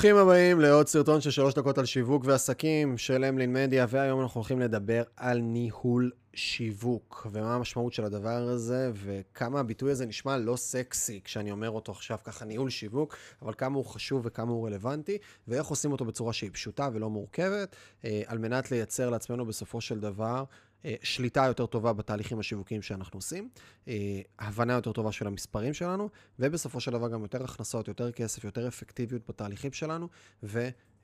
ברוכים הבאים לעוד סרטון של שלוש דקות על שיווק ועסקים של אמלין מדיה, והיום אנחנו הולכים לדבר על ניהול שיווק, ומה המשמעות של הדבר הזה, וכמה הביטוי הזה נשמע לא סקסי כשאני אומר אותו עכשיו ככה ניהול שיווק, אבל כמה הוא חשוב וכמה הוא רלוונטי, ואיך עושים אותו בצורה שהיא פשוטה ולא מורכבת, אה, על מנת לייצר לעצמנו בסופו של דבר אה, שליטה יותר טובה בתהליכים השיווקיים שאנחנו עושים, אה, הבנה יותר טובה של המספרים שלנו, ובסופו של דבר גם יותר הכנסות, יותר כסף, יותר אפקטיביות בתהליכים שלנו,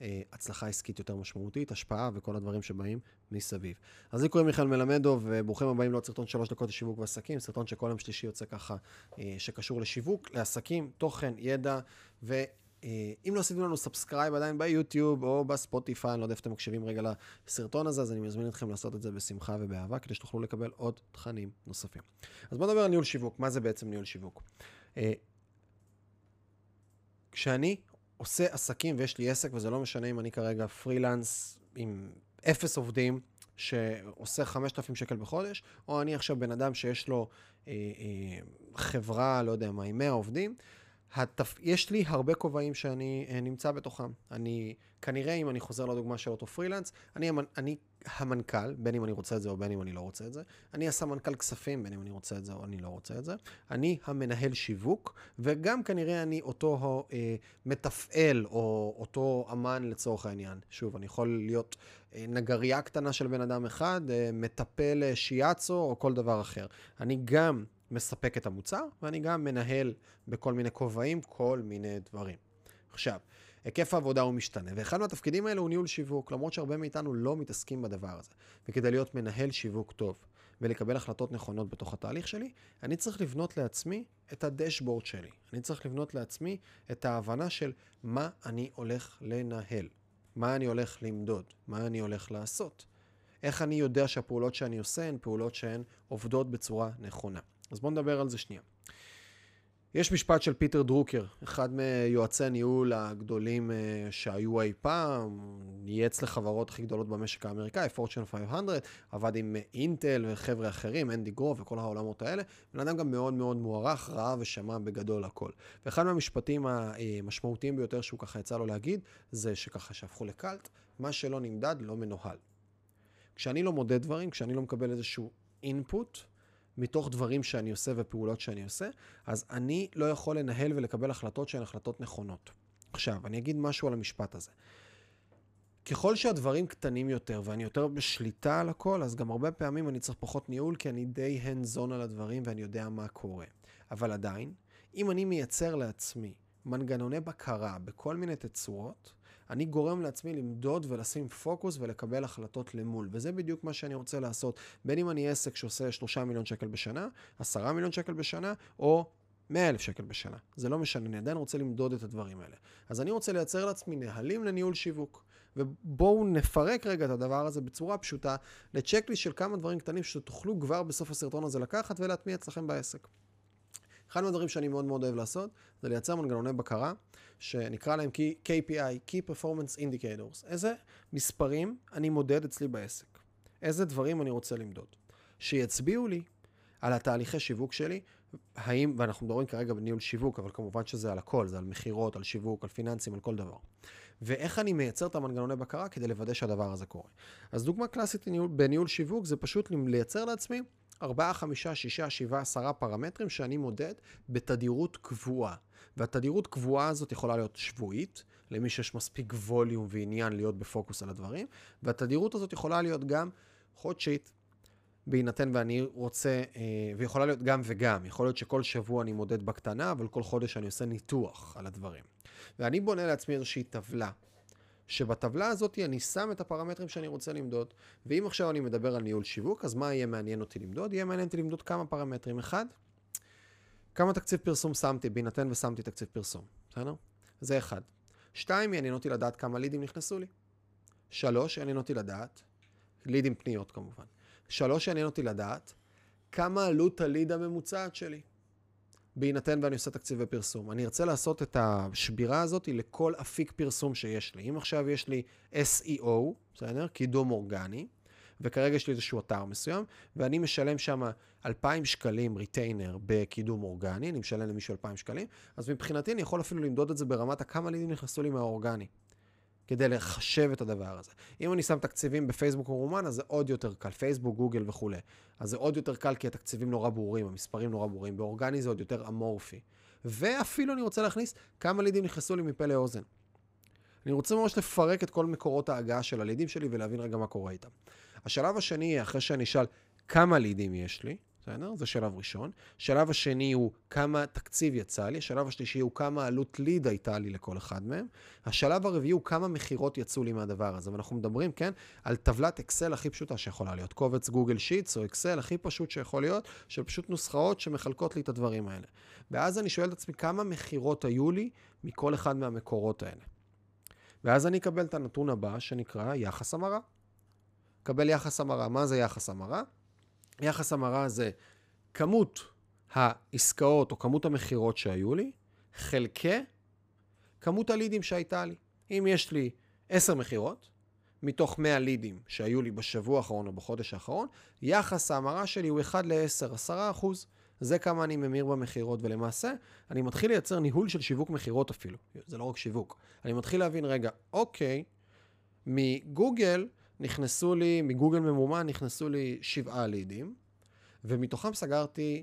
והצלחה עסקית יותר משמעותית, השפעה וכל הדברים שבאים מסביב. אז לי קוראים מיכאל מלמדוב, וברוכים הבאים לעוד סרטון שלוש דקות לשיווק ועסקים, סרטון שכל יום שלישי יוצא ככה, אה, שקשור לשיווק, לעסקים, תוכן, ידע, ו... אה, לא עשיתם לנו subscribe עדיין ביוטיוב או בספוטיפיי, אני לא יודע איפה אתם מקשיבים רגע לסרטון הזה, אז אני מזמין אתכם לעשות את זה בשמחה ובאהבה, כדי שתוכלו לקבל עוד תכנים נוספים. אז בואו נדבר על ניהול שיווק. מה זה בעצם ניהול שיווק? אה, כשאני עושה עסקים ויש לי עסק, וזה לא משנה אם אני כרגע פרילנס עם אפס עובדים, שעושה 5,000 שקל בחודש, או אני עכשיו בן אדם שיש לו אה, אה, חברה, לא יודע מה, עם 100 עובדים, התפ... יש לי הרבה כובעים שאני uh, נמצא בתוכם. אני, כנראה, אם אני חוזר לדוגמה של אותו פרילנס, אני. אני המנכ"ל, בין אם אני רוצה את זה או בין אם אני לא רוצה את זה. אני הסמנכ"ל כספים, בין אם אני רוצה את זה או אני לא רוצה את זה. אני המנהל שיווק, וגם כנראה אני אותו uh, מתפעל או אותו אמן לצורך העניין. שוב, אני יכול להיות uh, נגרייה קטנה של בן אדם אחד, uh, מטפל uh, שיאצו או כל דבר אחר. אני גם מספק את המוצר, ואני גם מנהל בכל מיני כובעים כל מיני דברים. עכשיו, היקף העבודה הוא משתנה, ואחד מהתפקידים האלה הוא ניהול שיווק, למרות שהרבה מאיתנו לא מתעסקים בדבר הזה. וכדי להיות מנהל שיווק טוב ולקבל החלטות נכונות בתוך התהליך שלי, אני צריך לבנות לעצמי את הדשבורד שלי. אני צריך לבנות לעצמי את ההבנה של מה אני הולך לנהל, מה אני הולך למדוד, מה אני הולך לעשות. איך אני יודע שהפעולות שאני עושה הן פעולות שהן עובדות בצורה נכונה. אז בואו נדבר על זה שנייה. יש משפט של פיטר דרוקר, אחד מיועצי הניהול הגדולים אה, שהיו אי פעם, ייעץ לחברות הכי גדולות במשק האמריקאי, פורצ'ן 500, עבד עם אינטל וחבר'ה אחרים, אנדי גרוב וכל העולמות האלה. בן אדם גם מאוד מאוד מוערך, ראה ושמע בגדול הכל. ואחד מהמשפטים המשמעותיים ביותר שהוא ככה יצא לו להגיד, זה שככה שהפכו לקאלט, מה שלא נמדד לא מנוהל. כשאני לא מודד דברים, כשאני לא מקבל איזשהו אינפוט, מתוך דברים שאני עושה ופעולות שאני עושה, אז אני לא יכול לנהל ולקבל החלטות שהן החלטות נכונות. עכשיו, אני אגיד משהו על המשפט הזה. ככל שהדברים קטנים יותר ואני יותר בשליטה על הכל, אז גם הרבה פעמים אני צריך פחות ניהול, כי אני די hands על הדברים ואני יודע מה קורה. אבל עדיין, אם אני מייצר לעצמי מנגנוני בקרה בכל מיני תצורות, אני גורם לעצמי למדוד ולשים פוקוס ולקבל החלטות למול. וזה בדיוק מה שאני רוצה לעשות. בין אם אני עסק שעושה 3 מיליון שקל בשנה, 10 מיליון שקל בשנה, או 100 אלף שקל בשנה. זה לא משנה, אני עדיין רוצה למדוד את הדברים האלה. אז אני רוצה לייצר לעצמי נהלים לניהול שיווק. ובואו נפרק רגע את הדבר הזה בצורה פשוטה לצ'קליסט של כמה דברים קטנים שתוכלו כבר בסוף הסרטון הזה לקחת ולהטמיע אצלכם בעסק. אחד מהדברים שאני מאוד מאוד אוהב לעשות, זה לייצר מנגנוני בקרה, שנקרא להם KPI, Key Performance Indicators. איזה מספרים אני מודד אצלי בעסק? איזה דברים אני רוצה למדוד? שיצביעו לי על התהליכי שיווק שלי, האם, ואנחנו מדברים כרגע בניהול שיווק, אבל כמובן שזה על הכל, זה על מכירות, על שיווק, על פיננסים, על כל דבר. ואיך אני מייצר את המנגנוני בקרה כדי לוודא שהדבר הזה קורה. אז דוגמה קלאסית בניהול, שיווק זה פשוט לייצר לעצמי ארבעה, חמישה, שישה, שבעה, עשרה פרמטרים שאני מודד בתדירות קבועה. והתדירות קבועה הזאת יכולה להיות שבועית, למי שיש מספיק ווליום ועניין להיות בפוקוס על הדברים, והתדירות הזאת יכולה להיות גם חודשית, בהינתן ואני רוצה, אה, ויכולה להיות גם וגם. יכול להיות שכל שבוע אני מודד בקטנה, אבל כל חודש אני עושה ניתוח על הדברים. ואני בונה לעצמי איזושהי טבלה שבטבלה הזאת אני שם את הפרמטרים שאני רוצה למדוד. ואם עכשיו אני מדבר על ניהול שיווק, אז מה יהיה מעניין אותי למדוד? יהיה מעניין אותי למדוד כמה פרמטרים. אחד, כמה תקציב פרסום שמתי, בהינתן ושמתי תקציב פרסום, בסדר? זה אחד. שתיים, יעניין אותי לדעת כמה לידים נכנסו לי. שלוש, יעניין אותי לדעת, לידים פניות כמובן. שלוש, יעניין אותי לדעת כמה עלות הליד הממוצעת שלי. בהינתן ואני עושה תקציב ופרסום. אני ארצה לעשות את השבירה הזאת לכל אפיק פרסום שיש לי. אם עכשיו יש לי SEO, בסדר? קידום אורגני, וכרגע יש לי איזשהו אתר מסוים, ואני משלם שם 2,000 שקלים ריטיינר בקידום אורגני, אני משלם למישהו 2,000 שקלים, אז מבחינתי אני יכול אפילו למדוד את זה ברמת הכמה לידים נכנסו לי מהאורגני. כדי לחשב את הדבר הזה. אם אני שם תקציבים בפייסבוק או רומן, אז זה עוד יותר קל, פייסבוק, גוגל וכולי. אז זה עוד יותר קל כי התקציבים נורא ברורים, המספרים נורא ברורים. באורגני זה עוד יותר אמורפי. ואפילו אני רוצה להכניס כמה לידים נכנסו לי מפה לאוזן. אני רוצה ממש לפרק את כל מקורות ההגעה של הלידים שלי ולהבין רגע מה קורה איתם. השלב השני אחרי שאני אשאל כמה לידים יש לי, בסדר? זה שלב ראשון. שלב השני הוא כמה תקציב יצא לי, השלב השלישי הוא כמה עלות ליד הייתה לי לכל אחד מהם. השלב הרביעי הוא כמה מכירות יצאו לי מהדבר הזה. ואנחנו מדברים, כן, על טבלת אקסל הכי פשוטה שיכולה להיות. קובץ גוגל שיטס או אקסל הכי פשוט שיכול להיות, של פשוט נוסחאות שמחלקות לי את הדברים האלה. ואז אני שואל את עצמי כמה מכירות היו לי מכל אחד מהמקורות האלה. ואז אני אקבל את הנתון הבא שנקרא יחס המרה. קבל יחס המרה. מה זה יחס המרה? יחס המרה זה כמות העסקאות או כמות המכירות שהיו לי, חלקי כמות הלידים שהייתה לי. אם יש לי 10 מכירות, מתוך 100 לידים שהיו לי בשבוע האחרון או בחודש האחרון, יחס ההמרה שלי הוא 1 ל-10, 10 אחוז. זה כמה אני ממיר במכירות, ולמעשה, אני מתחיל לייצר ניהול של שיווק מכירות אפילו. זה לא רק שיווק. אני מתחיל להבין, רגע, אוקיי, מגוגל נכנסו לי, מגוגל ממומן נכנסו לי שבעה לידים, ומתוכם סגרתי,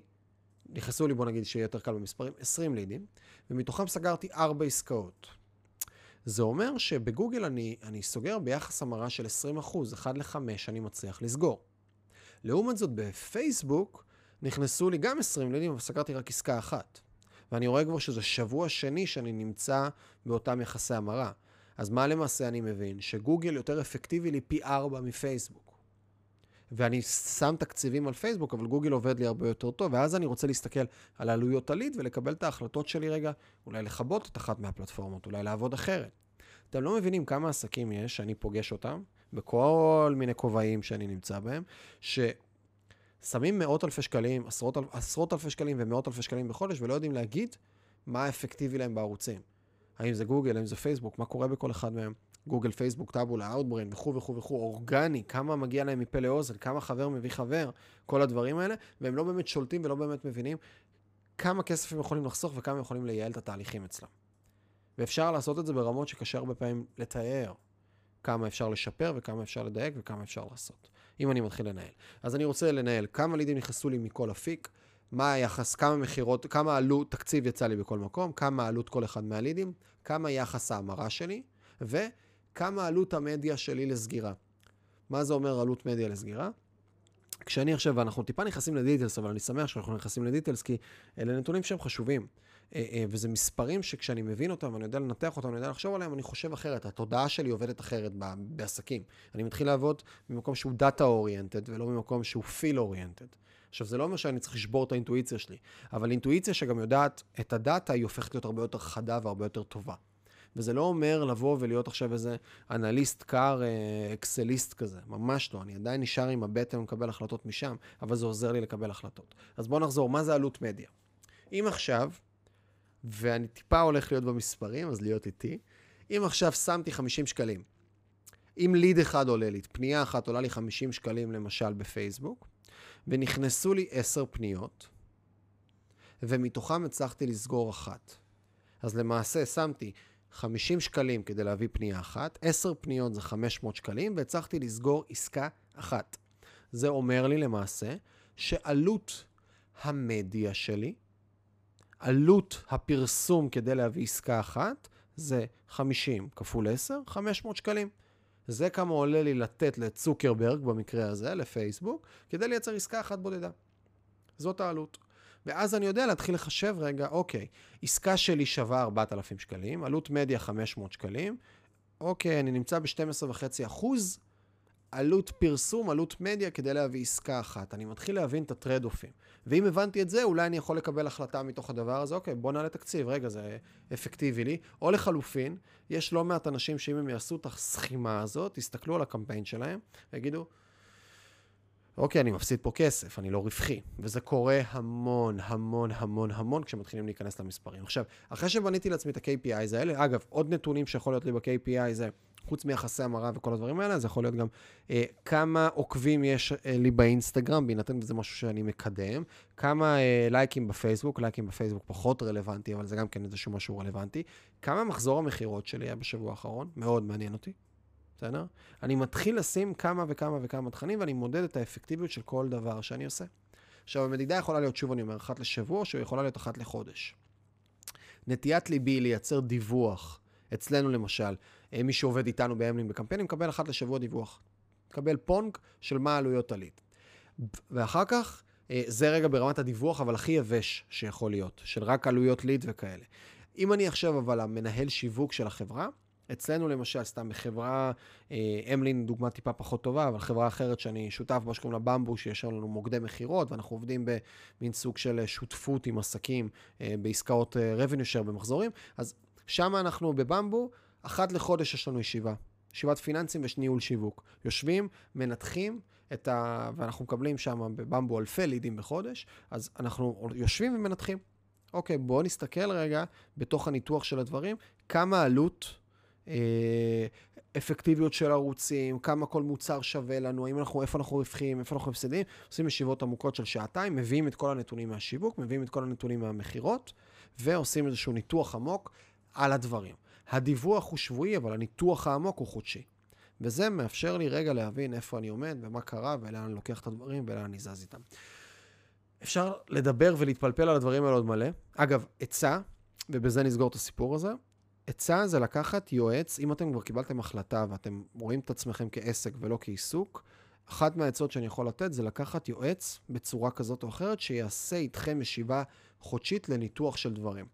נכנסו לי, בוא נגיד שיהיה יותר קל במספרים, 20 לידים, ומתוכם סגרתי 4 עסקאות. זה אומר שבגוגל אני, אני סוגר ביחס המרה של 20 אחוז, 1 ל-5 אני מצליח לסגור. לעומת זאת, בפייסבוק נכנסו לי גם 20 לידים, אבל סגרתי רק עסקה אחת. ואני רואה כבר שזה שבוע שני שאני נמצא באותם יחסי המרה. אז מה למעשה אני מבין? שגוגל יותר אפקטיבי לי פי ארבע מפייסבוק. ואני שם תקציבים על פייסבוק, אבל גוגל עובד לי הרבה יותר טוב, ואז אני רוצה להסתכל על עלויות הליד ולקבל את ההחלטות שלי רגע, אולי לכבות את אחת מהפלטפורמות, אולי לעבוד אחרת. אתם לא מבינים כמה עסקים יש שאני פוגש אותם, בכל מיני כובעים שאני נמצא בהם, ששמים מאות אלפי שקלים, עשרות, עשרות אלפי שקלים ומאות אלפי שקלים בחודש, ולא יודעים להגיד מה אפקטיבי להם בערוצים. האם זה גוגל, האם זה פייסבוק, מה קורה בכל אחד מהם. גוגל, פייסבוק, טאבולה, אאוטברן וכו' וכו' וכו', אורגני, כמה מגיע להם מפה לאוזן, כמה חבר מביא חבר, כל הדברים האלה, והם לא באמת שולטים ולא באמת מבינים כמה כסף הם יכולים לחסוך וכמה הם יכולים לייעל את התהליכים אצלם. ואפשר לעשות את זה ברמות שקשה הרבה פעמים לתאר כמה אפשר לשפר וכמה אפשר לדייק וכמה אפשר לעשות, אם אני מתחיל לנהל. אז אני רוצה לנהל כמה לידים נכנסו לי מכל אפיק, מה היחס, כמה מכירות, כמה עלות תקציב יצא לי בכל מקום, כמה עלות כל אחד מהלידים, כמה יחס ההמרה שלי, וכמה עלות המדיה שלי לסגירה. מה זה אומר עלות מדיה לסגירה? כשאני עכשיו, ואנחנו טיפה נכנסים לדיטלס, אבל אני שמח שאנחנו נכנסים לדיטלס, כי אלה נתונים שהם חשובים. אה, אה, וזה מספרים שכשאני מבין אותם, ואני יודע לנתח אותם, אני יודע לחשוב עליהם, אני חושב אחרת. התודעה שלי עובדת אחרת בעסקים. אני מתחיל לעבוד ממקום שהוא data oriented, ולא ממקום שהוא feel oriented. עכשיו, זה לא אומר שאני צריך לשבור את האינטואיציה שלי, אבל אינטואיציה שגם יודעת את ה data, היא הופכת להיות הרבה יותר חדה והרבה יותר טובה. וזה לא אומר לבוא ולהיות עכשיו איזה אנליסט קר, אה, אקסליסט כזה, ממש לא. אני עדיין נשאר עם הבטן ומקבל החלטות משם, אבל זה עוזר לי לקבל החלטות. אז בואו נחזור, מה זה עלות מדיה? אם עכשיו, ואני טיפה הולך להיות במספרים, אז להיות איתי, אם עכשיו שמתי 50 שקלים, אם ליד אחד עולה לי, פנייה אחת עולה לי 50 שקלים למשל בפייסבוק, ונכנסו לי עשר פניות, ומתוכם הצלחתי לסגור אחת. אז למעשה שמתי 50 שקלים כדי להביא פנייה אחת, 10 פניות זה 500 שקלים, והצלחתי לסגור עסקה אחת. זה אומר לי למעשה שעלות המדיה שלי, עלות הפרסום כדי להביא עסקה אחת, זה 50 כפול 10, 500 שקלים. זה כמה עולה לי לתת לצוקרברג, במקרה הזה, לפייסבוק, כדי לייצר עסקה אחת בודדה. זאת העלות. ואז אני יודע להתחיל לחשב רגע, אוקיי, עסקה שלי שווה 4,000 שקלים, עלות מדיה 500 שקלים, אוקיי, אני נמצא ב-12.5 אחוז, עלות פרסום, עלות מדיה כדי להביא עסקה אחת. אני מתחיל להבין את הטרד-אופים. ואם הבנתי את זה, אולי אני יכול לקבל החלטה מתוך הדבר הזה, אוקיי, בוא נעלה תקציב, רגע, זה אפקטיבי לי. או לחלופין, יש לא מעט אנשים שאם הם יעשו את הסכימה הזאת, יסתכלו על הקמפיין שלהם, ויגידו, אוקיי, אני מפסיד פה כסף, אני לא רווחי. וזה קורה המון, המון, המון, המון כשמתחילים להיכנס למספרים. עכשיו, אחרי שבניתי לעצמי את ה-KPI האלה, אגב, עוד נתונים שיכול להיות לי ב-KPI זה חוץ מיחסי המרה וכל הדברים האלה, זה יכול להיות גם אה, כמה עוקבים יש אה, לי באינסטגרם, בהינתן וזה משהו שאני מקדם, כמה אה, לייקים בפייסבוק, לייקים בפייסבוק פחות רלוונטי, אבל זה גם כן איזשהו משהו רלוונטי, כמה מחזור המכירות שלי היה בשבוע האחרון, מאוד מעניין אותי. בסדר? אני מתחיל לשים כמה וכמה וכמה תכנים, ואני מודד את האפקטיביות של כל דבר שאני עושה. עכשיו, המדידה יכולה להיות, שוב אני אומר, אחת לשבוע, שיכולה להיות אחת לחודש. נטיית ליבי לייצר דיווח, אצלנו למשל, מי שעובד איתנו באמלין בקמפיינים, מקבל אחת לשבוע דיווח. מקבל פונג של מה עלויות הליד. ואחר כך, אה, זה רגע ברמת הדיווח, אבל הכי יבש שיכול להיות, של רק עלויות ליד וכאלה. אם אני עכשיו אבל המנהל שיווק של החברה, אצלנו למשל, סתם בחברה, אה, אמלין דוגמה טיפה פחות טובה, אבל חברה אחרת שאני שותף בה שקוראים לה במבו, שיש לנו מוקדי מכירות, ואנחנו עובדים במין סוג של שותפות עם עסקים אה, בעסקאות אה, revenue share במחזורים, אז שם אנחנו בבמבו, אחת לחודש יש לנו ישיבה. ישיבת פיננסים וניהול שיווק. יושבים, מנתחים את ה... ואנחנו מקבלים שם בבמבו אלפי לידים בחודש, אז אנחנו יושבים ומנתחים. אוקיי, בואו נסתכל רגע בתוך הניתוח של הדברים, כמה עלות אה, אפקטיביות של ערוצים, כמה כל מוצר שווה לנו, האם אנחנו, איפה אנחנו רווחים, איפה אנחנו הפסדים, עושים ישיבות עמוקות של שעתיים, מביאים את כל הנתונים מהשיווק, מביאים את כל הנתונים מהמכירות, ועושים איזשהו ניתוח עמוק על הדברים. הדיווח הוא שבועי, אבל הניתוח העמוק הוא חודשי. וזה מאפשר לי רגע להבין איפה אני עומד ומה קרה ולאן אני לוקח את הדברים ולאן אני זז איתם. אפשר לדבר ולהתפלפל על הדברים האלה עוד מלא. אגב, עצה, ובזה נסגור את הסיפור הזה, עצה זה לקחת יועץ, אם אתם כבר קיבלתם החלטה ואתם רואים את עצמכם כעסק ולא כעיסוק, אחת מהעצות שאני יכול לתת זה לקחת יועץ בצורה כזאת או אחרת שיעשה איתכם ישיבה חודשית לניתוח של דברים.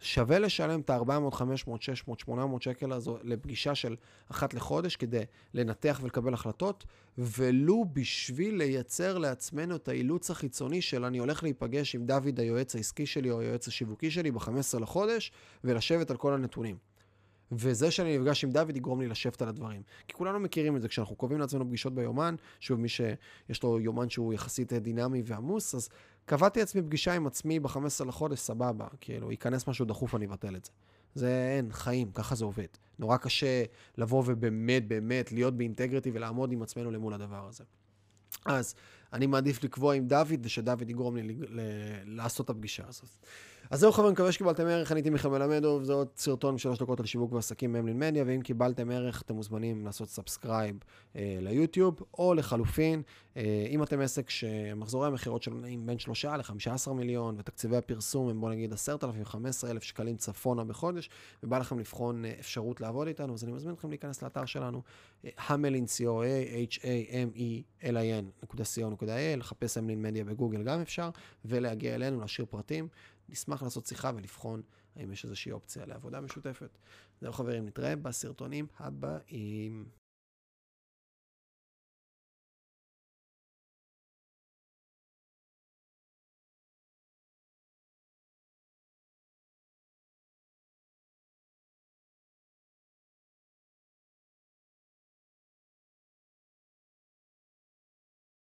שווה לשלם את ה-400, 500, 600, 800 שקל הזו לפגישה של אחת לחודש כדי לנתח ולקבל החלטות, ולו בשביל לייצר לעצמנו את האילוץ החיצוני של אני הולך להיפגש עם דוד היועץ העסקי שלי או היועץ השיווקי שלי ב-15 לחודש, ולשבת על כל הנתונים. וזה שאני נפגש עם דוד יגרום לי לשבת על הדברים. כי כולנו מכירים את זה, כשאנחנו קובעים לעצמנו פגישות ביומן, שוב, מי שיש לו יומן שהוא יחסית דינמי ועמוס, אז קבעתי לעצמי פגישה עם עצמי ב-15 לחודש, סבבה, כאילו, ייכנס משהו דחוף, אני אבטל את זה. זה אין, חיים, ככה זה עובד. נורא קשה לבוא ובאמת, באמת, להיות ב integrity ולעמוד עם עצמנו למול הדבר הזה. אז אני מעדיף לקבוע עם דוד, ושדוד יגרום לי לעשות את הפגישה הזאת. אז זהו חברים, מקווה שקיבלתם ערך, אני הייתי מיכאל מלמדוב, זה עוד סרטון משלוש דקות על שיווק ועסקים ממלין מדיה, ואם קיבלתם ערך, אתם מוזמנים לעשות subscribe אה, ליוטיוב, או לחלופין, אה, אם אתם עסק שמחזורי המכירות שלו נעים בין 3 ל-15 מיליון, ותקציבי הפרסום הם בוא נגיד 10,000, 15,000 שקלים צפונה בחודש, ובא לכם לבחון אה, אפשרות לעבוד איתנו, אז אני מזמין אתכם להיכנס לאתר שלנו, המלין, co.a, h-a-m-e-l-i-n.co.il, לחפש המלין מדיה בגוגל גם אפשר, ולהגיע אלינו, להשאיר פרטים. נשמח לעשות שיחה ולבחון האם יש איזושהי אופציה לעבודה משותפת. זהו חברים, נתראה בסרטונים הבאים.